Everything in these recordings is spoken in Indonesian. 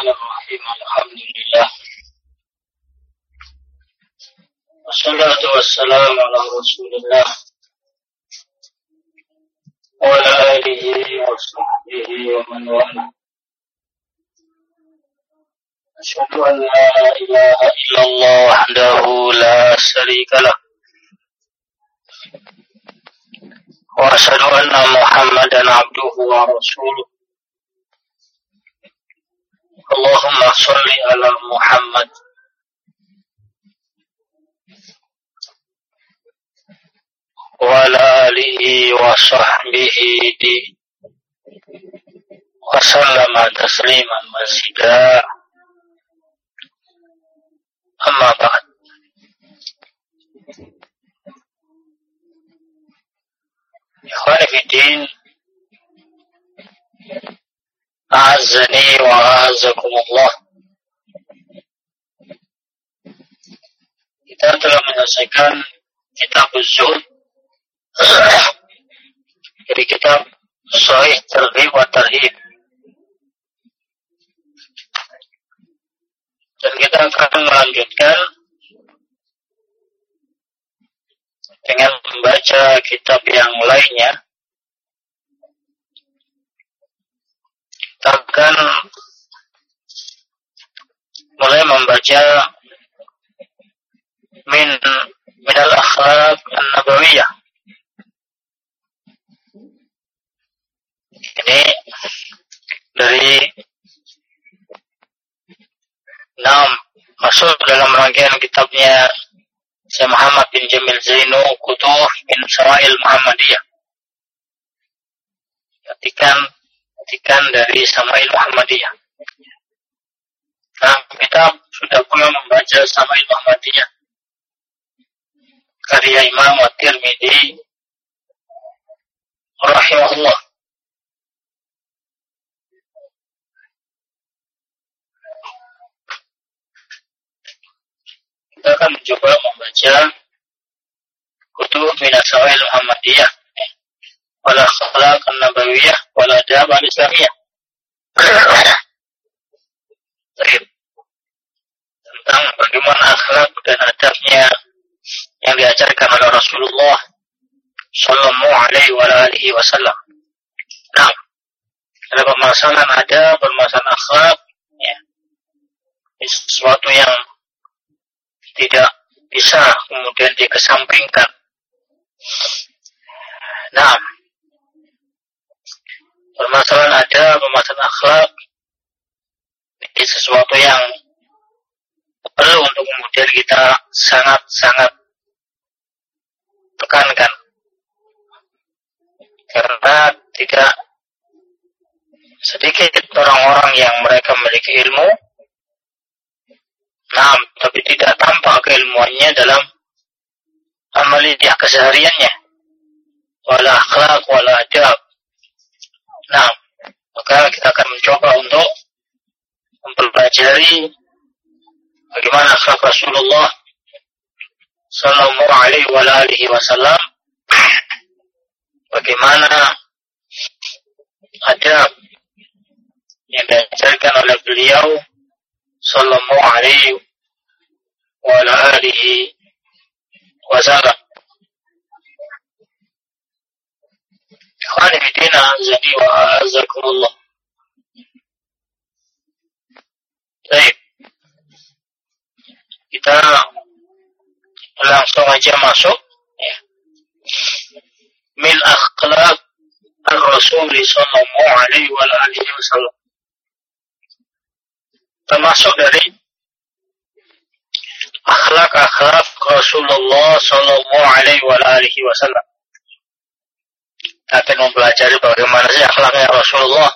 الرحمن الرحيم الحمد لله والصلاة والسلام على رسول الله وعلى آله وصحبه ومن والاه أشهد أن لا إله إلا الله وحده لا شريك له وأشهد أن محمدا عبده ورسوله اللهم صل على محمد. وعلى آله وصحبه وسلم تسليما مزيدا. أما بعد. إخواني في الدين أعزني وأعزكم Allah kita telah menyelesaikan kitab Zuhud dari kitab Sahih Targhib wa Tarhib dan kita akan melanjutkan dengan membaca kitab yang lainnya Akan mulai membaca min min al akhlaq an nabawiyah ini dari enam masuk dalam rangkaian kitabnya Syekh Muhammad bin Jamil Zainu Kutuh bin Sarail Muhammadiyah. Ketikan ketikan dari Samail Muhammadiyah. Nah, kita sudah pernah membaca Samail Muhammadiyah. Karya Imam At-Tirmidzi rahimahullah. kita akan mencoba membaca kutub Minasawail Muhammadiyah wala adab al-islamiyah tentang bagaimana akhlak dan adabnya yang diajarkan oleh Rasulullah Sallallahu Alaihi wa alihi Wasallam. Nah, ada permasalahan ada permasalahan akhlak, ya. sesuatu yang tidak bisa kemudian dikesampingkan. Nah, permasalahan ada, permasalahan akhlak, ini sesuatu yang perlu untuk kemudian kita sangat-sangat tekankan. Karena tidak sedikit orang-orang yang mereka memiliki ilmu, Nah, tapi tidak tampak keilmuannya dalam amaliyah kesehariannya. Wala akhlak, wala adab. Nah, maka kita akan mencoba untuk mempelajari bagaimana akhlak Rasulullah Sallallahu Alaihi wa alihi Wasallam, bagaimana adab yang diajarkan oleh beliau sallallahu alaihi wa alihi wasallam. Azani wa azakumullah. Baik. Kita langsung aja masuk ya. Min akhlaq Ar-Rasul sallallahu alaihi wa alihi wasallam termasuk dari akhlak-akhlak Rasulullah Shallallahu Alaihi Wasallam. Akan mempelajari bagaimana sih akhlaknya Rasulullah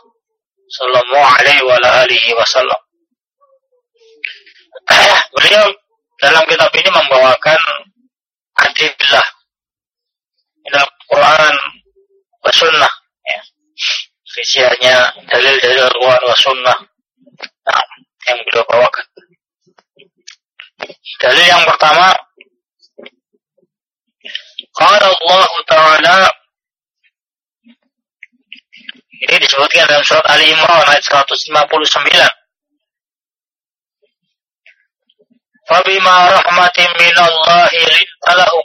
Shallallahu Alaihi Wasallam. Beliau dalam kitab ini membawakan adillah dalam Quran wa sunnah ya. Isinya dalil-dalil Al-Quran wa sunnah. Nah, yang beliau bawakan. Dalil yang pertama, Qala Allah Ta'ala ini disebutkan dalam surat Ali Imran ayat 159. فبما رحمة من الله لنت لهم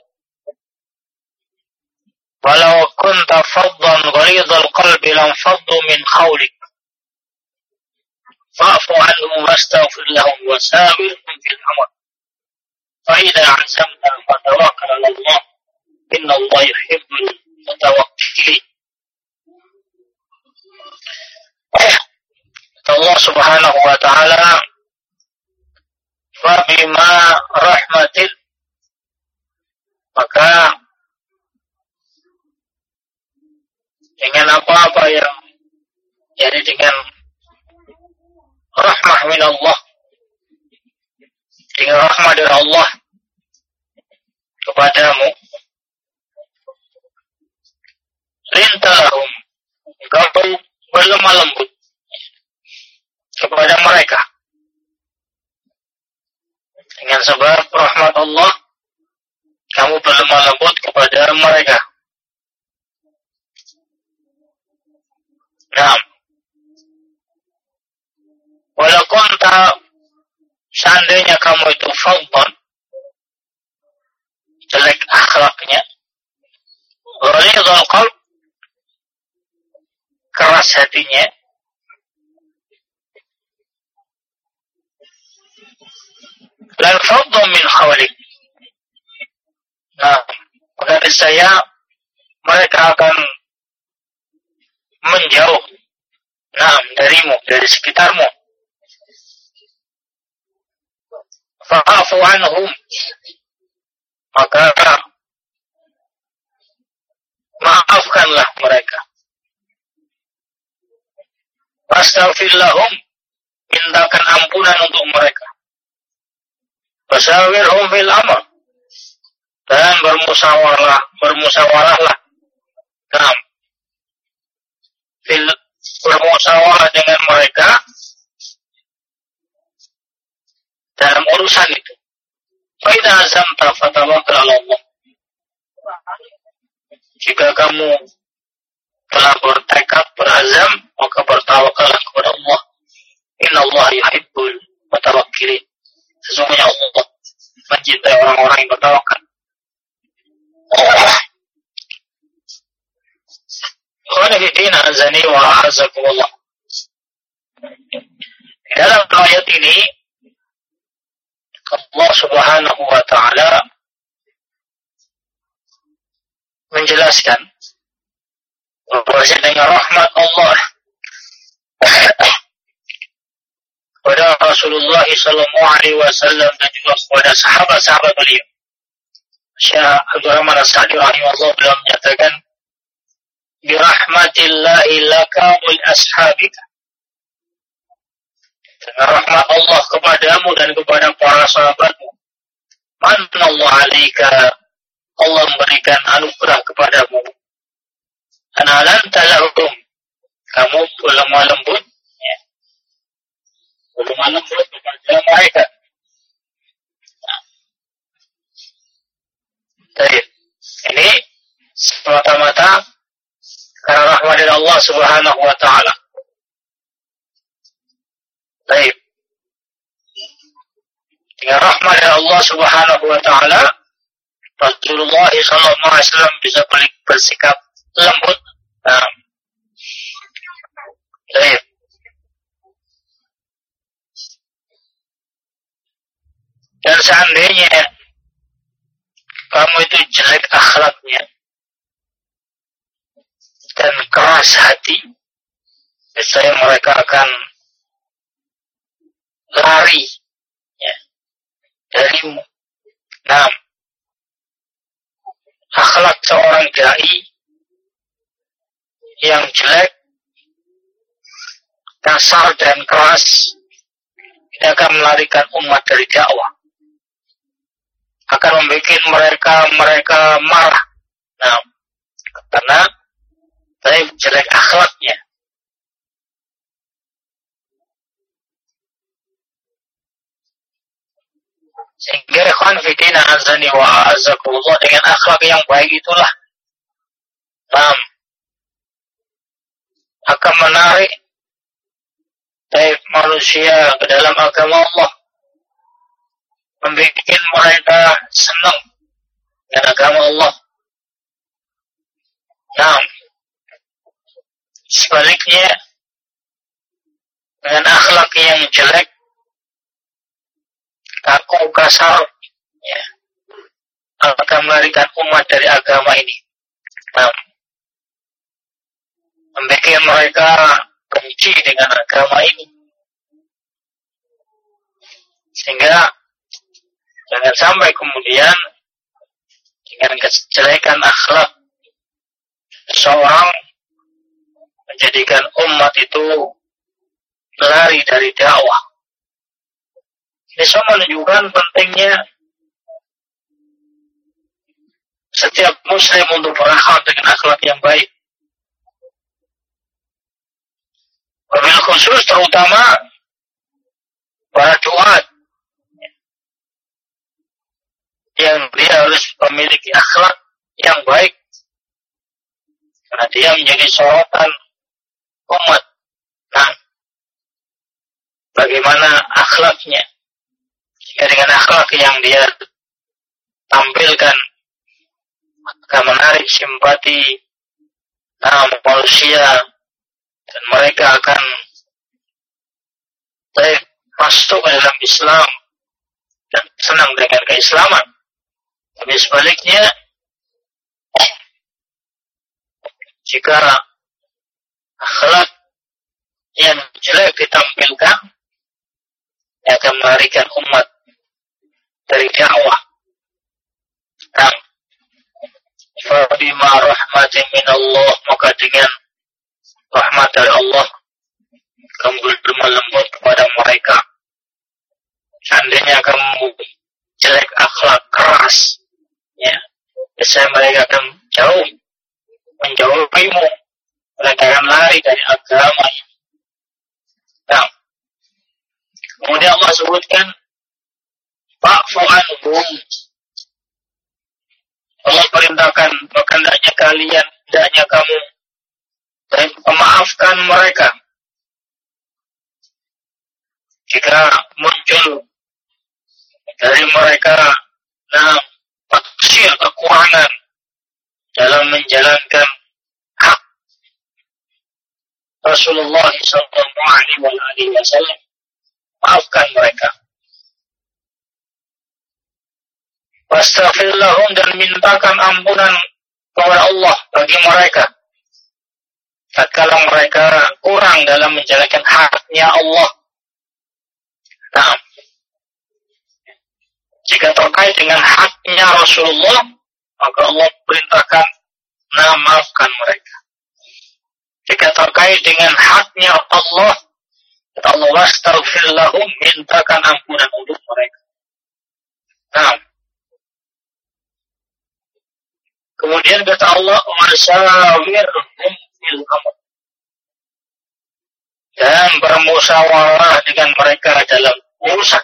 ولو كنت فظا غليظ القلب لانفضوا من حولك فاعف عنهم واستغفر لهم وساورهم في الأمر فإذا عزمت فتوكل على الله إن الله يحب المتوكلين Allah Subhanahu wa taala fabima rahmatin maka dengan apa-apa yang jadi dengan rahmah min Allah dengan rahmah dari Allah kepadamu lintalahum kau berlemah lembut kepada mereka. Dengan sebab rahmat Allah kamu berlemah lembut kepada mereka. Nah. Walaupun tak seandainya kamu itu fadhan jelek akhlaknya ghalidhul qalb keras hatinya. Lan fadhu min hawalik nah maka saya mereka akan menjauh. Nah darimu dari sekitarmu. Fa'afu anhum. Maka maafkanlah mereka Wastaghfirlahum mintakan ampunan untuk mereka. Wasawirhum fil amr. Dan bermusyawarah bermusyawarahlah nah, fil bermusyawarah dengan mereka. Dalam urusan itu. Faidah azam fatawakal Allah. Jika kamu telah bertekad, berazam, maka bertawakallah kepada Allah. Inna Allah yuhibbul mutawakkilin. Sesungguhnya Allah mencintai orang-orang yang bertawakal. Dalam ayat ini Allah Subhanahu wa taala menjelaskan bahwa dengan rahmat Allah kepada Rasulullah Sallallahu Alaihi Wasallam dan juga kepada sahabat-sahabat beliau. Syekh Abdul Rahman As-Sa'di rahimahullah beliau menyatakan birahmatillahi laka wal ashabika dengan rahmat Allah kepadamu dan kepada para sahabatmu. Manna Allah alaika. Allah memberikan anugerah kepadamu. Analan talahum. Kamu lemah lembut. Ya. Lemah lembut kepada mereka. Baik. Ini semata-mata karena rahmat dari Allah Subhanahu wa taala. Baik. Dengan rahmat dari Allah Subhanahu wa taala, Rasulullah sallallahu alaihi wasallam bisa bersikap lembut. Dan seandainya kamu itu jelek akhlaknya dan keras hati, saya mereka akan lari ya, darimu. Nah, akhlak seorang dai yang jelek, kasar dan keras tidak akan melarikan umat dari dakwah. Akan membuat mereka mereka marah. Nah, karena baik jelek akhlaknya. Sehingga ikhwan fidina azani wa azakullah dengan akhlak yang baik itulah. Nam. Akan menarik baik manusia ke dalam agama Allah. membuat mereka senang dengan agama Allah. Nah, sebaliknya dengan akhlak yang jelek, kaku kasar, ya, akan melarikan umat dari agama ini. Nah, membuat mereka benci dengan agama ini. Sehingga jangan sampai kemudian dengan kejelekan akhlak seorang menjadikan umat itu lari dari dakwah. Ini semua menunjukkan pentingnya setiap muslim untuk berakhlak dengan akhlak yang baik. Wabil khusus terutama para duat yang dia harus memiliki akhlak yang baik karena dia menjadi sorotan umat. Nah, bagaimana akhlaknya? Jika dengan akhlak yang dia tampilkan akan menarik simpati nah, manusia dan mereka akan baik masuk ke dalam Islam dan senang dengan keislaman. Tapi sebaliknya, jika akhlak yang jelek ditampilkan, akan melarikan umat dari dakwah. Nah, Fabima rahmatin min Allah maka dengan rahmat dari Allah kamu berlemah lembut kepada mereka. Seandainya kamu jelek akhlak keras, ya, biasanya mereka akan jauh menjauhimu. Mereka akan lari dari agama. Nah, kemudian Allah sebutkan Fa'fu anhum Allah perintahkan hendaknya kalian, hendaknya kamu memaafkan mereka. Jika muncul dari mereka nah, taksir kekurangan dalam menjalankan hak Rasulullah SAW, maafkan mereka. Wastaghfirlahum dan mintakan ampunan kepada Allah bagi mereka. Tatkala mereka kurang dalam menjalankan haknya Allah. Nah, jika terkait dengan haknya Rasulullah, maka Allah perintahkan, nah maafkan mereka. Jika terkait dengan haknya Allah, Allah, wastaghfirlahum, mintakan ampunan untuk mereka. Nah, Kemudian kata Allah, "Wasawirhum fil amr." Dan bermusyawarah dengan mereka dalam urusan.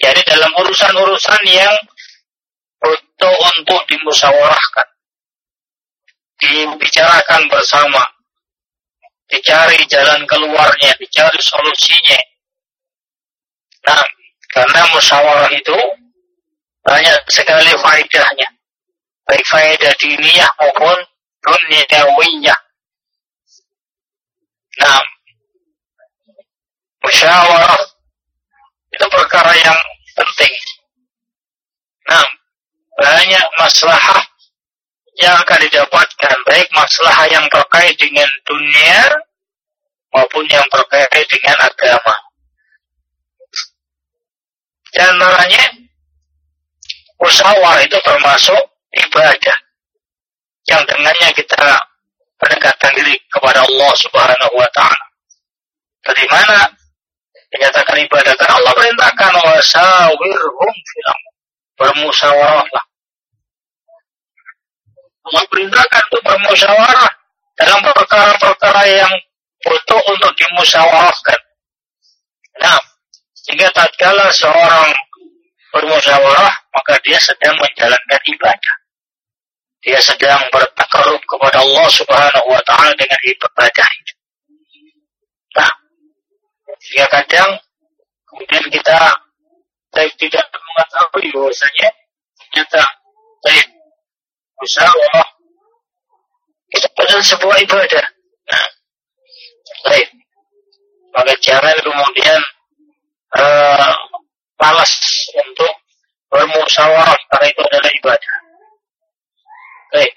Jadi dalam urusan-urusan yang butuh untuk dimusyawarahkan. Dibicarakan bersama. Dicari jalan keluarnya, dicari solusinya. Nah, karena musyawarah itu banyak sekali faedahnya. Baik faedah diniyah maupun dunyawiyah. Nah, musyawarah itu perkara yang penting. Nah, banyak masalah yang akan didapatkan, baik masalah yang terkait dengan dunia maupun yang terkait dengan agama. Di antaranya musyawarah itu termasuk ibadah yang dengannya kita mendekatkan diri kepada Allah Subhanahu wa taala. Dari mana dinyatakan ibadah? Karena Allah perintahkan wasawirhum fil bermusyawarahlah. Allah perintahkan untuk bermusyawarah dalam perkara-perkara yang butuh untuk dimusyawarahkan. Nah, sehingga tatkala seorang bermusyawarah, maka dia sedang menjalankan ibadah. Dia sedang bertakarub kepada Allah Subhanahu wa taala dengan ibadah. Nah, jika kemudian kita baik tidak mengetahui bahwasanya ternyata baik musyawarah itu adalah sebuah ibadah. Nah, baik. Maka jangan kemudian uh, malas untuk bermusyawarah karena itu adalah ibadah. Baik.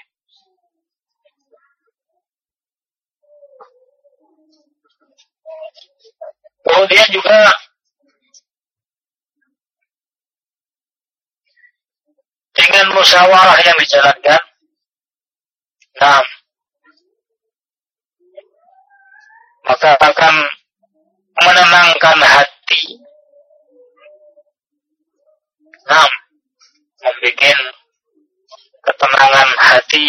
Kemudian juga dengan musyawarah yang dijalankan, nah, maka akan menenangkan hati. Nah, membuat ketenangan hati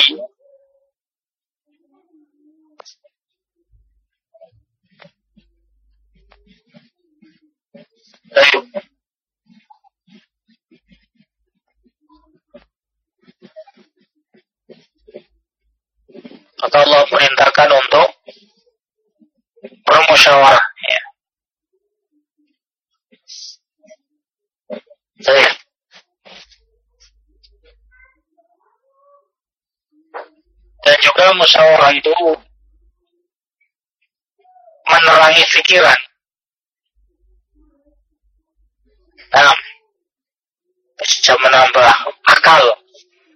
Baik. Maka Allah perintahkan untuk bermusyawarah. Ya. Baik. Dan juga musyawarah itu menerangi pikiran. Nah, bisa menambah akal.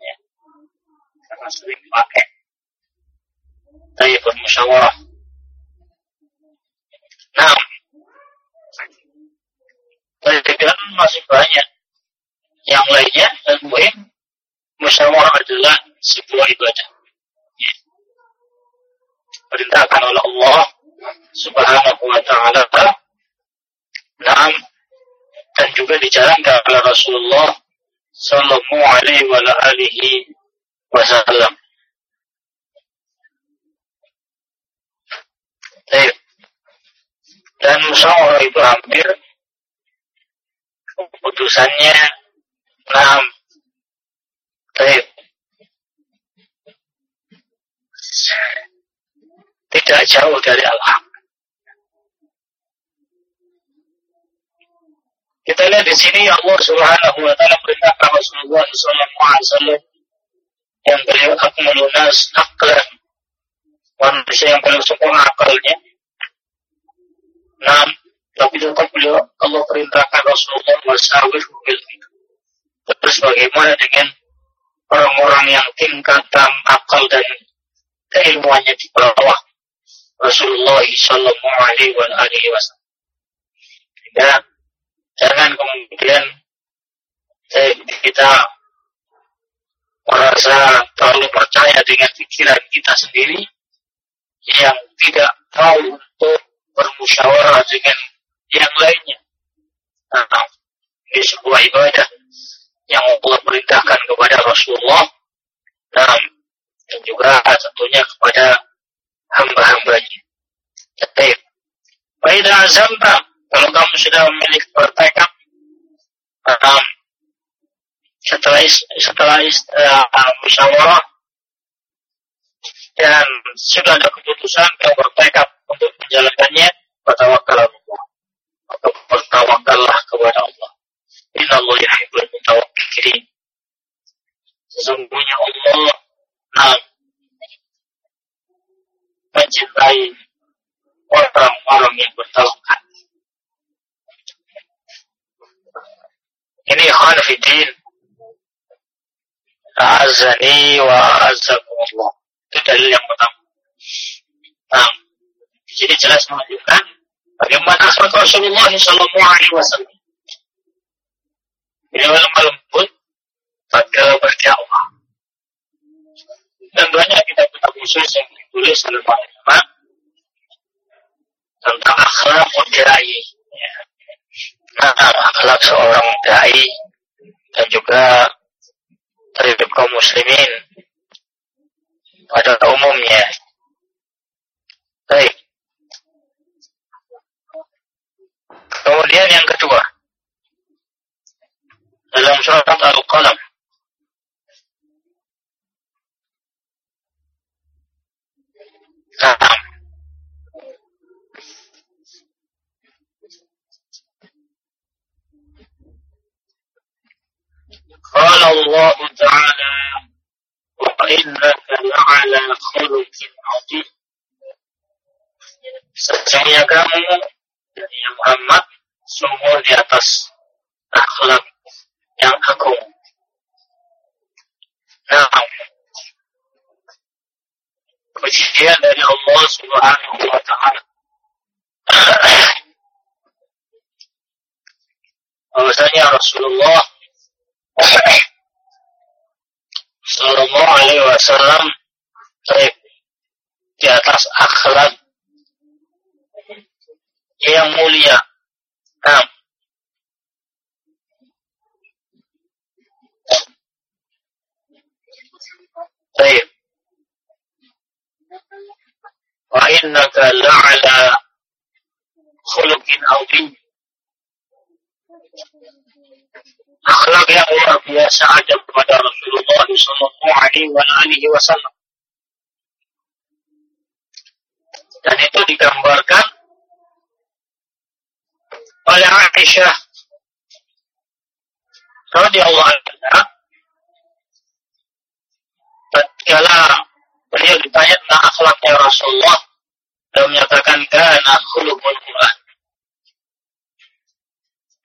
Ya. Karena sering dipakai. Tapi bermusyawarah. Nah, dan masih banyak. Yang lainnya, dan muhim, musyawarah adalah sebuah ibadah. Ya. Perintahkan oleh Allah subhanahu wa ta'ala. Nah, dan juga dijalankan oleh Rasulullah Sallallahu Alaihi wa alihi Wasallam. Dan musyawarah itu hampir keputusannya enam. Baik. Tidak jauh dari Allah. Kita lihat di sini Allah Subhanahu wa taala perintahkan Rasulullah sallallahu alaihi wasallam yang beliau akmalun nas aklan manusia yang paling sempurna akalnya. Nah, tapi tetap beliau Allah perintahkan Rasulullah wasawir bil Terus bagaimana dengan orang-orang yang tingkatan akal dan keilmuannya di bawah Rasulullah Sallallahu Alaihi Wasallam. Jangan kemudian eh, kita merasa terlalu percaya dengan pikiran kita sendiri yang tidak tahu untuk bermusyawarah dengan yang lainnya. Nah, ini sebuah ibadah yang Allah perintahkan kepada Rasulullah dan, dan juga tentunya kepada hamba-hambanya. Baik. Baik, azamta kalau kamu sudah memiliki bertekad um, setelah setelah uh, musyawarah dan sudah ada keputusan kamu bertekad untuk menjalankannya bertawakal Allah. Atau bertawakallah kepada Allah. Inna Allah yuhibbul mutawakkilin. Sesungguhnya Allah nah, mencintai orang-orang yang bertawakal Ini ikhwan fiddin. Azani wa azakumullah. Itu dalil yang pertama. Nah, jadi jelas menunjukkan bagaimana akhlak Rasulullah Shallallahu Alaihi Wasallam. Beliau lemah lembut pada berdakwah. Dan banyak kita kitab khusus yang ditulis oleh para ulama tentang akhlak dai. Ya akhlak seorang dai dan juga terhadap kaum muslimin pada umumnya. Baik. Kemudian yang kedua, dalam surat Al-Qalam قال الله تعالى وإنك لعلى خلق عظيم Sesungguhnya kamu dari Muhammad sungguh di atas akhlak yang agung. Nah, pujian dari Allah Subhanahu wa taala. Bahwasanya Rasulullah Sallallahu Alaihi Wasallam di atas akhlak yang mulia. Nah, Baik. Wa innaka la'ala khuluqin azim. Akhlak yang luar biasa ada kepada Rasulullah Sallallahu Alaihi Wasallam. Dan itu digambarkan oleh Aisyah radhiyallahu anha tatkala beliau ditanya tentang akhlaknya Rasulullah dan menyatakan kana khuluqul Quran.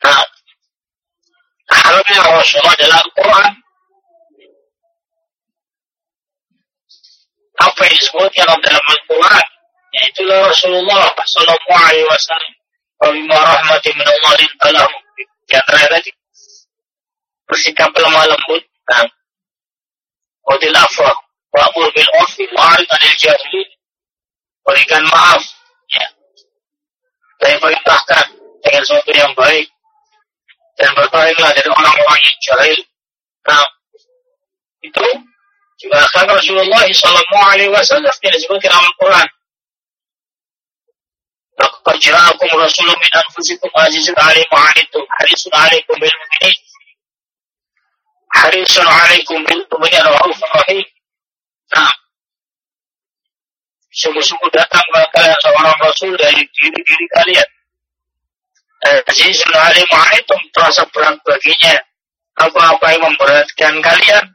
Nah, akhlaknya Rasulullah adalah Al-Quran. Apa yang disebutkan dalam Al-Quran? Yaitu Rasulullah Sallallahu Alaihi Wasallam. Wabima rahmati min Allah lintalahu. Di antara tadi. Bersikap lemah lembut. Nah. Wadil afwa. Wa'mur bil urfi. Wa'arid anil jahilin. Berikan maaf. Ya. Dan perintahkan dengan sesuatu yang baik dan berpalinglah dari orang-orang yang jahil. Nah, itu akhlak Rasulullah Sallallahu Alaihi Wasallam yang disebutkan dalam Al-Quran. Laqad ja'akum rasulun min anfusikum azizun 'alaihi ma 'anittum harisun 'alaikum bil mu'minin harisun 'alaikum bil mu'minin raufur rahim. Nah, sungguh-sungguh datang kepada kalian seorang rasul dari diri-diri kalian Azizul alim itu terasa berat baginya. Apa-apa yang memberatkan kalian.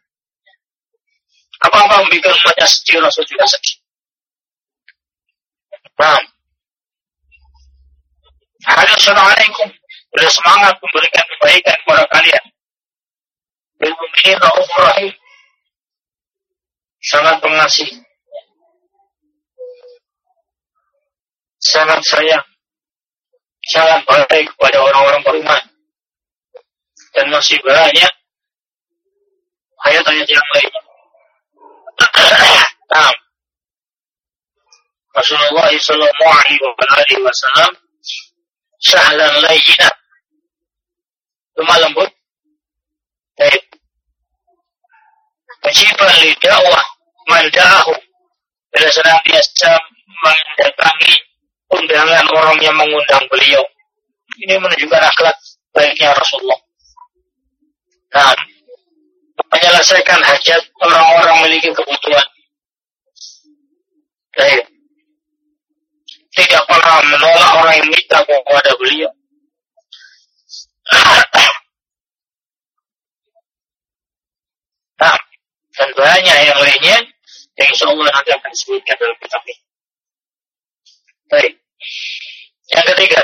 Apa-apa yang bikin umatnya sedih, Rasul juga sedih. Nah. Assalamualaikum. Beliau semangat memberikan kebaikan kepada kalian. Bil mu'minin rahim. Sangat pengasih. Sangat sayang sangat baik kepada orang-orang beriman. Dan masih banyak ayat-ayat yang lain. nah, Rasulullah Sallallahu Alaihi Wasallam sahlan layyina. Lemah lembut. Baik. Mujiban li dakwah man da'ahu. Biasa mendatangi undangan orang yang mengundang beliau. Ini menunjukkan akhlak baiknya Rasulullah. Nah, menyelesaikan hajat orang-orang memiliki kebutuhan. Baik. Tidak pernah menolak orang yang minta kepada beliau. Nah, dan banyak yang lainnya yang insya Allah nanti akan disebutkan dalam kitab ini. Baik. Yang ketiga.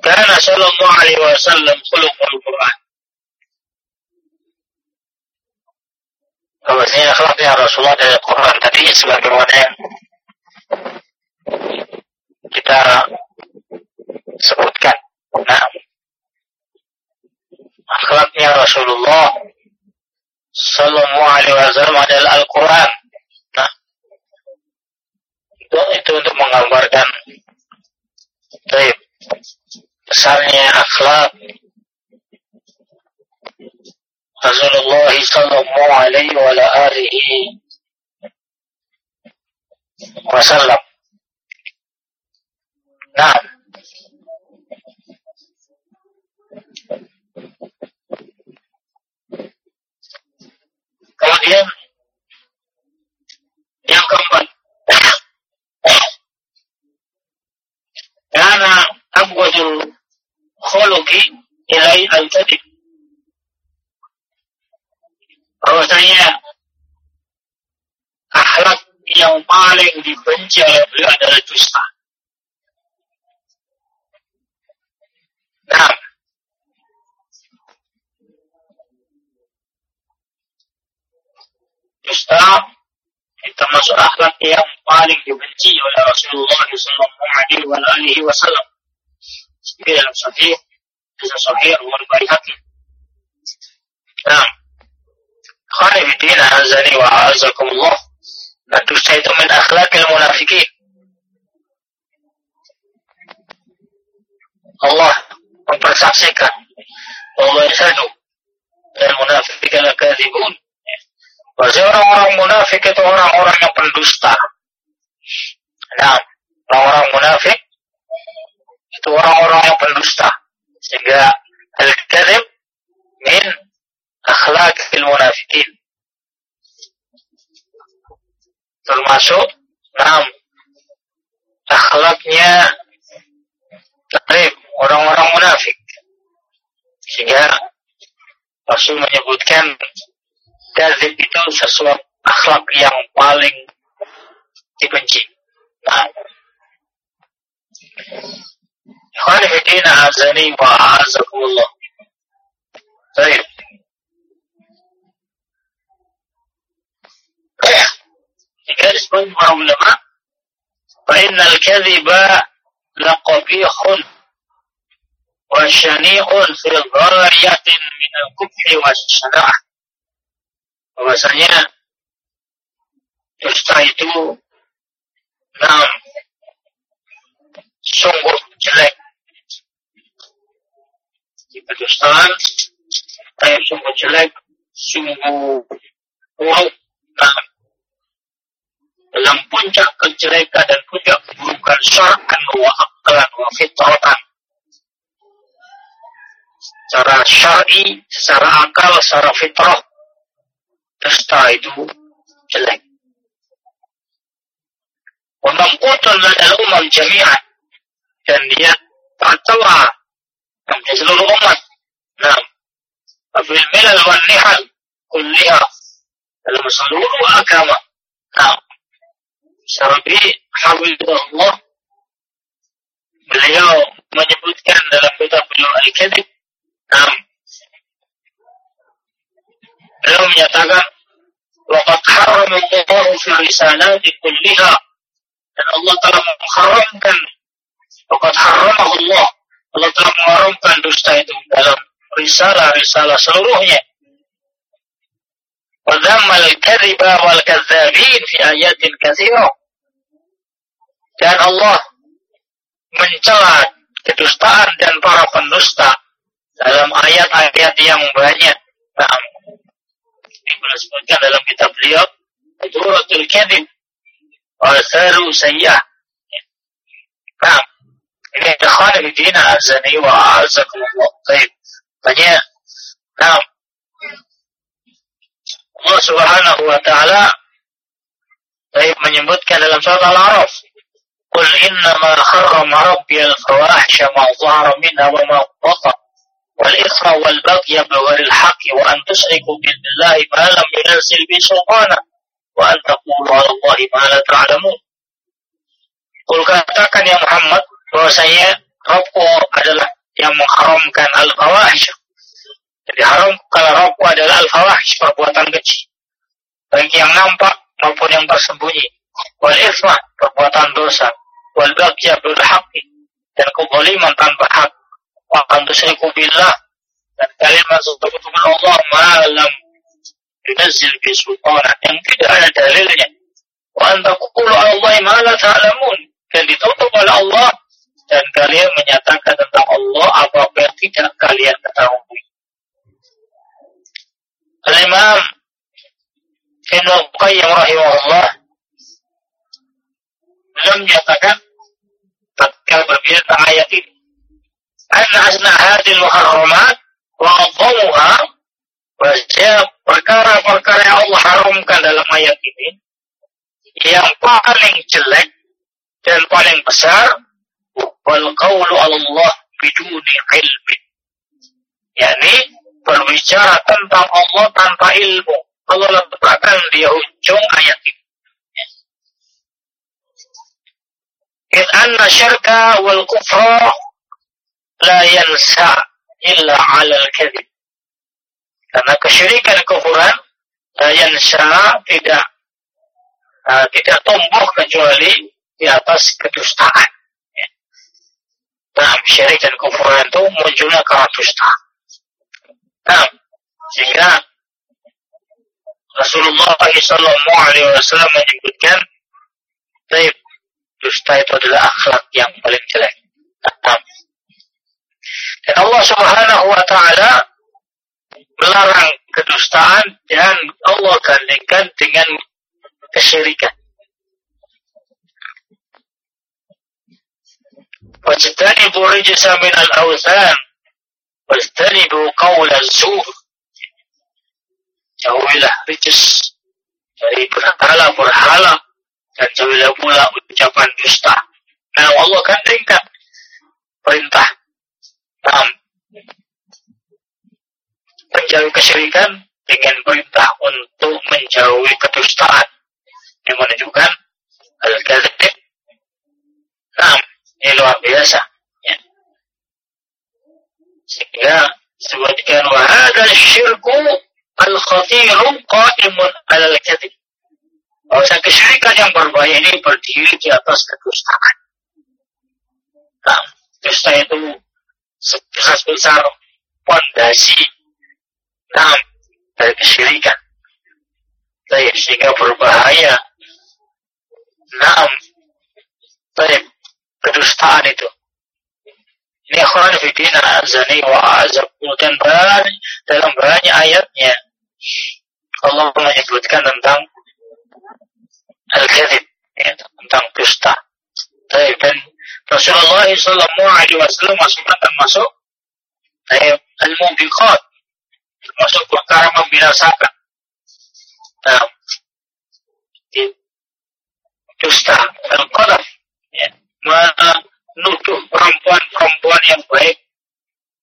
Karena sallallahu alaihi wasallam khuluqul Quran. Bahwasanya akhlaknya Rasulullah dari Quran tadi sebagaimana yang kita sebutkan. Nah, akhlaknya Rasulullah Sallallahu Alaihi Wasallam adalah Al-Quran. Nah, itu, itu untuk menggambarkan baik, besarnya akhlak Rasulullah Sallallahu Alaihi Wasallam. Nah, Kemudian yang keempat, karena abwadul khuluqi ilai al-kadib. bahwasanya akhlak yang paling dibenci oleh beliau adalah dusta. Nah, dusta termasuk akhlak yang paling dibenci oleh Rasulullah Sallallahu Alaihi Wasallam. Dalam sahih, dalam sahih wal Baihaqi. Nah, Khalifidin azani wa azakumullah. Nah, dusta itu min akhlakil munafikin. Allah mempersaksikan Allah yasadu dan munafik adalah kadhibun Maksudnya orang-orang munafik itu orang-orang yang pendusta. Nah, orang-orang munafik itu orang-orang yang pendusta. Sehingga al-kadhib min akhlaqil munafikin. Termasuk enam akhlaknya orang-orang munafik. Sehingga Rasul menyebutkan kadzib itu sesuatu akhlak yang paling dibenci. Nah. Khalifidina azani wa azakumullah. Baik. Jika disebut para ulama, فإن الكذب لقبيح وشنيع في غاية من الكفر والشناعة bahwasanya dusta itu enam sungguh jelek. Kedustaan kayak sungguh jelek sungguh buruk nah dalam puncak kejelekan dan puncak keburukan syar'an wa aklan wa fitratan. Secara syar'i, secara akal, secara fitrah dusta itu jelek. Wamamkutun ladal umam jami'an. Dan dia tercela di seluruh umat. Nah, Afil milal wan nihal kulliha dalam seluruh agama. Nah, Syarabi Habibullah beliau menyebutkan dalam kitab beliau Al-Kadib. Nah, beliau menyatakan Waqad haram Allah fi risalati kulliha dan Allah telah mengharamkan Waqad haram Allah Allah telah mengharamkan dusta itu dalam risalah-risalah seluruhnya wa dhammal kadhiba wal kadzabin fi ayatin dan Allah mencela kedustaan dan para pendusta dalam ayat-ayat yang banyak. Nah, beliau sebutkan dalam kitab beliau Duratul Kadib Wasaru Sayyah Nah ini ikhwan Bidina azani wa azakumullah Baik Banyak Nah Allah subhanahu wa ta'ala Baik menyebutkan dalam surat Al-Araf Qul innama harrama rabbi al-fawahisha ma zahara minha wa ma batan والإثم والبغي بغير الحق وأن تشركوا بالله ما لم ينزل به سلطانا وأن تقولوا على الله ما لا تعلمون Kul katakan ya Muhammad bahwasanya Rabbku adalah yang mengharamkan al-fawahish. Jadi haram kalau Rabbku adalah al-fawahish, perbuatan kecil. Baik yang nampak maupun yang tersembunyi. Wal isma, perbuatan dosa. Wal bagya bil haqqi, dan kezaliman tanpa hak wa an tusyriku billah. Dan kalian masuk dengan Allah malam. Yunazil bi sultana. Yang tidak ada dalilnya. Wa an taqulu Allah ma la ta'lamun. Dan ditutup oleh Allah. Dan kalian menyatakan tentang Allah apa-apa yang tidak kalian ketahui. Al-Imam Ibn Qayyim rahimahullah belum menyatakan berbicara tentang ayat ini Anna hadil muharramat wa bahwa perkara-perkara yang Allah haramkan dalam ayat ini yang paling jelek dan paling besar wal qawlu Allah biduni ilmi. Yakni berbicara tentang Allah tanpa ilmu. Allah letakkan di ujung ayat ini. In anna syirka wal kufra la yansa illa alal kadhib. Karena kesyirikan kufuran la yansa tidak uh, tidak tumbuh kecuali di atas kedustaan. Ya. Nah, syirik dan kufuran itu munculnya karena dusta. Nah, sehingga Rasulullah Sallallahu Alaihi Wasallam menyebutkan, Taib, dusta itu adalah akhlak yang paling jelek. Nah, dan Allah Subhanahu wa taala melarang kedustaan dan Allah gandingkan dengan kesyirikan. Wajtanibu rijsa min al-awthan wajtanibu qawla zur Jauhilah rijis dari berhala-berhala dan jauhilah pula ucapan dusta. Nah, Allah gandingkan perintah nah, menjauhi kesyirikan dengan perintah untuk menjauhi kedustaan yang menunjukkan al-kadzib. Nah, ini luar biasa. Ya. Sehingga sebutkan wahada syirku al-khatiru qaimun al-kadzib. Bahwa kesyirikan yang berbahaya ini berdiri di atas kedustaan. Nah, dusta itu sebesar-besar fondasi nah, dari kesyirikan. Baik, sehingga berbahaya. Naam. Baik, kedustaan itu. Ini akhwan fidina azani wa azakum dan dalam banyak ayatnya Allah menyebutkan tentang al-kadhib ya, tentang dusta. Baik, dan Rasulullah Sallallahu Alaihi Wasallam masukkan termasuk eh, al-mubiqat termasuk perkara membinasakan. Nah, dusta al-qadaf ya, menuduh perempuan-perempuan yang baik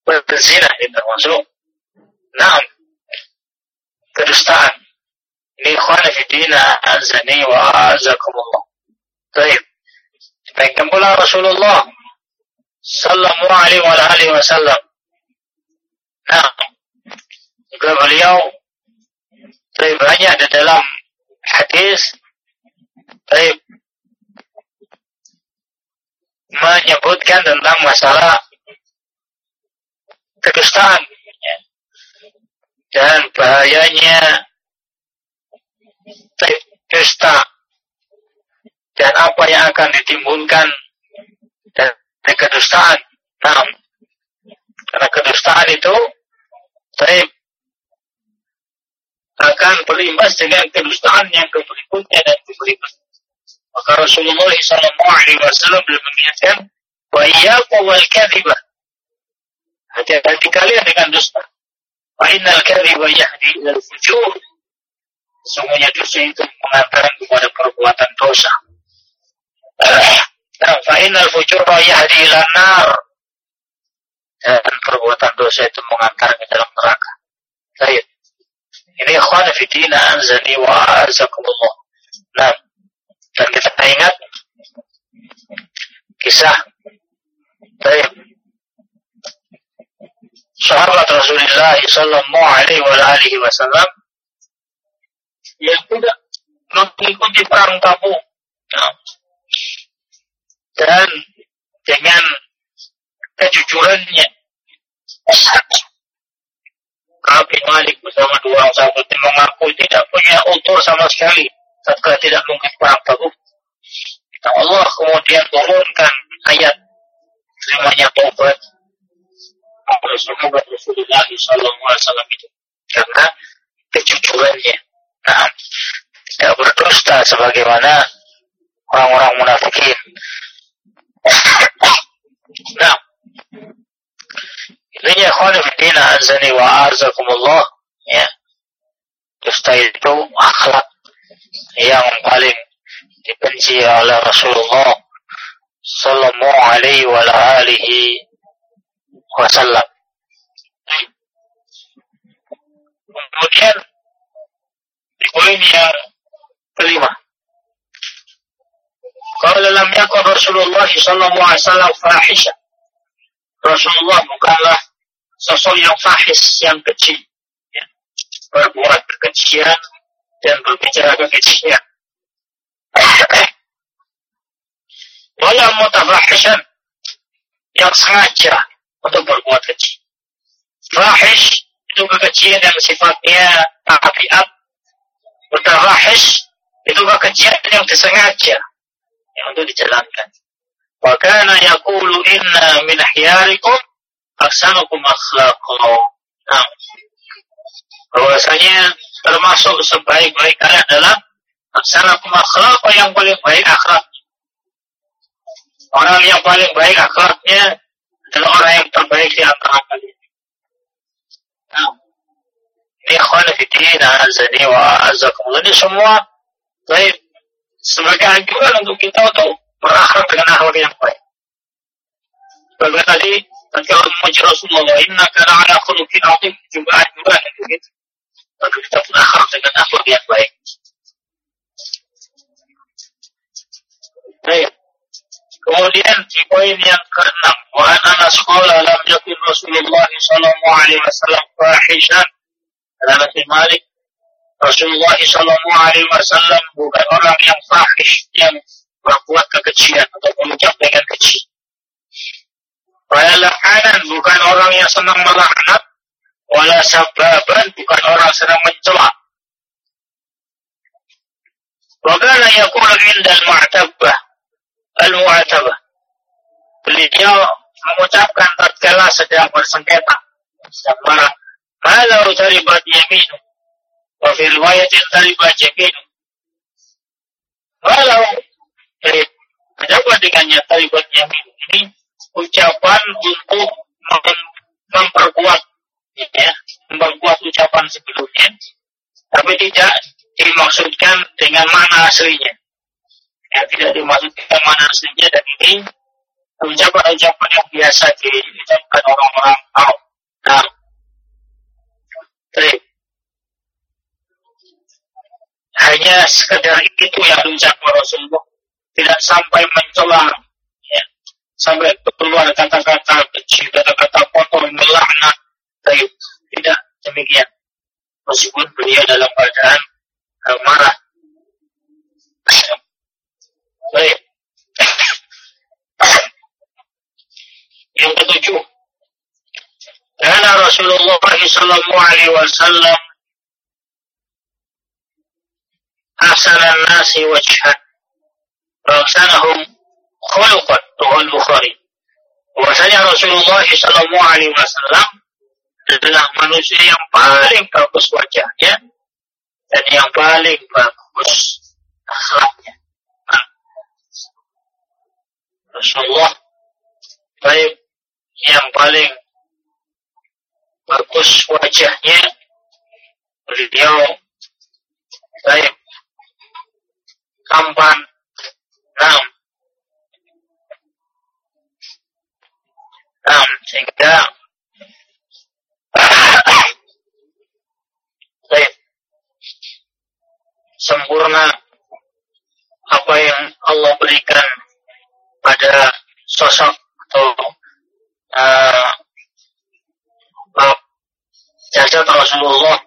berzina itu termasuk nah kedustaan ini fidina azani wa azakumullah. Baik. Demikian pula Rasulullah sallallahu alaihi wa alihi wasallam. Nah, juga beliau lebih banyak di dalam hadis baik menyebutkan tentang masalah kedustaan dan bahayanya dusta dan apa yang akan ditimbulkan dari kedustaan. Nah, karena kedustaan itu baik akan berimbas dengan kedustaan yang berikutnya dan berikutnya. Maka Rasulullah SAW belum mengingatkan, wa iyyakum wal kadhibah. Hati-hati kalian dengan dusta. Wa innal kadhiba yahdi ilal fujur. Sungguhnya dosa itu mengantarkan kepada perbuatan dosa. Nah, fa'inal fujura yahdi ilan nar. Dan perbuatan dosa itu mengantar ke dalam neraka. Baik. Ini ikhwan fitina anzani wa. Nah, dan kita ingat kisah Baik. Sahabat Rasulullah sallallahu alaihi wa alihi wasallam yang tidak mengikuti perang Tabuk. Nah, dan dengan kejujurannya Abi Malik bersama dua orang sahabat mengaku tidak punya utur sama sekali. Setelah tidak mungkin perang Tabuk. Nah, Allah kemudian turunkan ayat terimanya taubat. Oleh sahabat Rasulullah SAW itu. Karena kejujurannya. Nah, tidak berdusta sebagaimana orang-orang munafikin. Nah, ini ya khonifidina azani wa azakumullah. Ya. Dusta itu akhlak yang paling dibenci oleh Rasulullah sallallahu alaihi wa alihi wasallam. Kemudian Di poin yang kelima. Kalau lam yakun Rasulullah sallallahu alaihi wasallam fahisha. Rasulullah bukanlah sosok yang fahis, yang kecil. Ya. Berbuat kekejian dan berbicara kekejian. Wala mutafahishan yang sengaja untuk berbuat kecil. Fahish itu kekejian yang sifatnya tabiat. Mutafahish itu kekejian yang disengaja yang untuk dijalankan. Wa kana yaqulu inna min ahyarikum ahsanukum akhlaqan. Nah, bahwasanya termasuk sebaik-baik kalian adalah ahsanukum akhlaqan yang paling baik akhlak. Orang yang paling baik akhlaknya adalah orang yang terbaik di antara kalian. Nah, ini khonifidin, azani wa. Ini semua baik sebagai anjuran untuk kita untuk berakhlak dengan akhlak yang baik. Sebagai tadi, ketika memuji Rasulullah, inna kana ala khuluqin azim, juga anjuran itu gitu. Lalu kita berakhlak dengan akhlak yang baik. Baik. Kemudian di poin yang keenam, wa anana sekolah lam yakun Rasulullah sallallahu alaihi wasallam fahishan. Dalam Malik Rasulullah Shallallahu Alaihi Wasallam bukan orang yang fahish yang melakukan kekejian atau mengucapkan keji. Wala la'anan bukan orang yang senang melaknat, wala sababan bukan orang senang mencela. Bagaimana kana yaqulu inda al-mu'tabah al-mu'tabah. Beliau mengucapkan tatkala sedang bersengketa, sedang marah. Kalau taribat yaminu, wa fi cari bat yamin. Kalau dari ada dengannya taribat yamin. Ini ucapan untuk memperkuat ya, memperkuat ucapan sebelumnya tapi tidak dimaksudkan dengan mana aslinya. Ya, tidak dimaksudkan mana aslinya dan ini ucapan-ucapan yang biasa diucapkan orang-orang Arab. Nah, baik hanya sekedar itu yang diucapkan Rasulullah tidak sampai mencela ya, sampai keluar kata-kata benci kata-kata kotor melaknat baik tidak demikian. Meskipun beliau dalam keadaan uh, marah. Baik. Yang ketujuh. Karena Rasulullah Sallallahu Alaihi Wasallam asalan nasi wajhan وأحسنهم خلقا رواه البخاري bahwasanya Rasulullah Shallallahu Alaihi Wasallam adalah manusia yang paling bagus wajahnya dan yang paling bagus akhlaknya. Nah, Rasulullah baik yang paling bagus wajahnya beliau baik tampan. Nah. Nah, sehingga sempurna apa yang Allah berikan pada sosok atau uh, jasad Rasulullah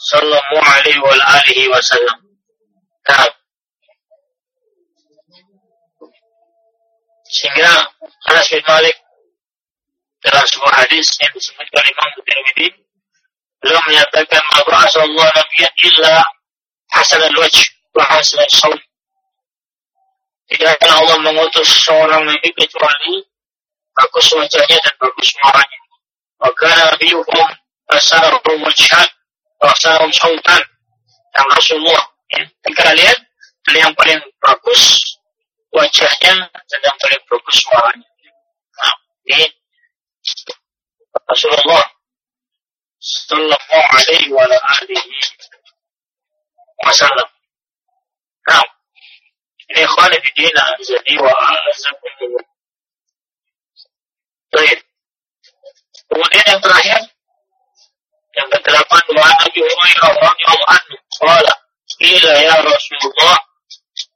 Sallallahu Alaihi Wasallam. Nah, Sehingga Anas bin Malik dalam sebuah hadis yang disebutkan Imam Tirmidzi beliau menyatakan ma Allah nabiyyan illa hasan al-wajh wa hasan al-sawt. Tidak akan Allah mengutus seorang nabi kecuali bagus wajahnya dan bagus suaranya. Maka nabiyukum asarahu wajhan wa asarahu sawtan. Yang Rasulullah. Ya. Beliau yang paling bagus wajahnya sedang bagus suaranya. Nah, ini Rasulullah Sallallahu Alaihi wa alihi Wasallam. Nah, ini ikhwan fi din azani wa. Baik. Kemudian yang terakhir yang kedelapan wa Nabi Hurairah radhiyallahu anhu qala Qila ya Rasulullah,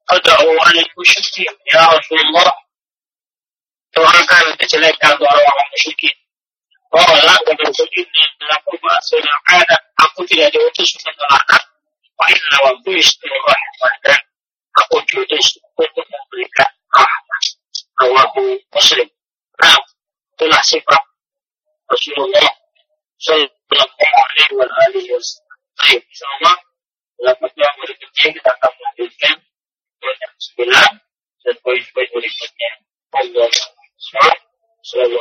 Kedahu alaiku syukir Ya Rasulullah Tuhan kan kejelekan Tuhan orang orang musyrikin Oh lah Kedahu sujud Aku masyarakat Aku tidak diutus Untuk melakar Wain lawan ku istirahat Wadah Aku diutus Untuk memberikan Rahmat Rawahu muslim Nah Itulah sifat Rasulullah Sallallahu alaihi wa alihi wa sallam Baik Insya Allah Dalam waktu yang berikutnya Kita akan melanjutkan poin yang sebelah dan poin-poin berikutnya. Allah selalu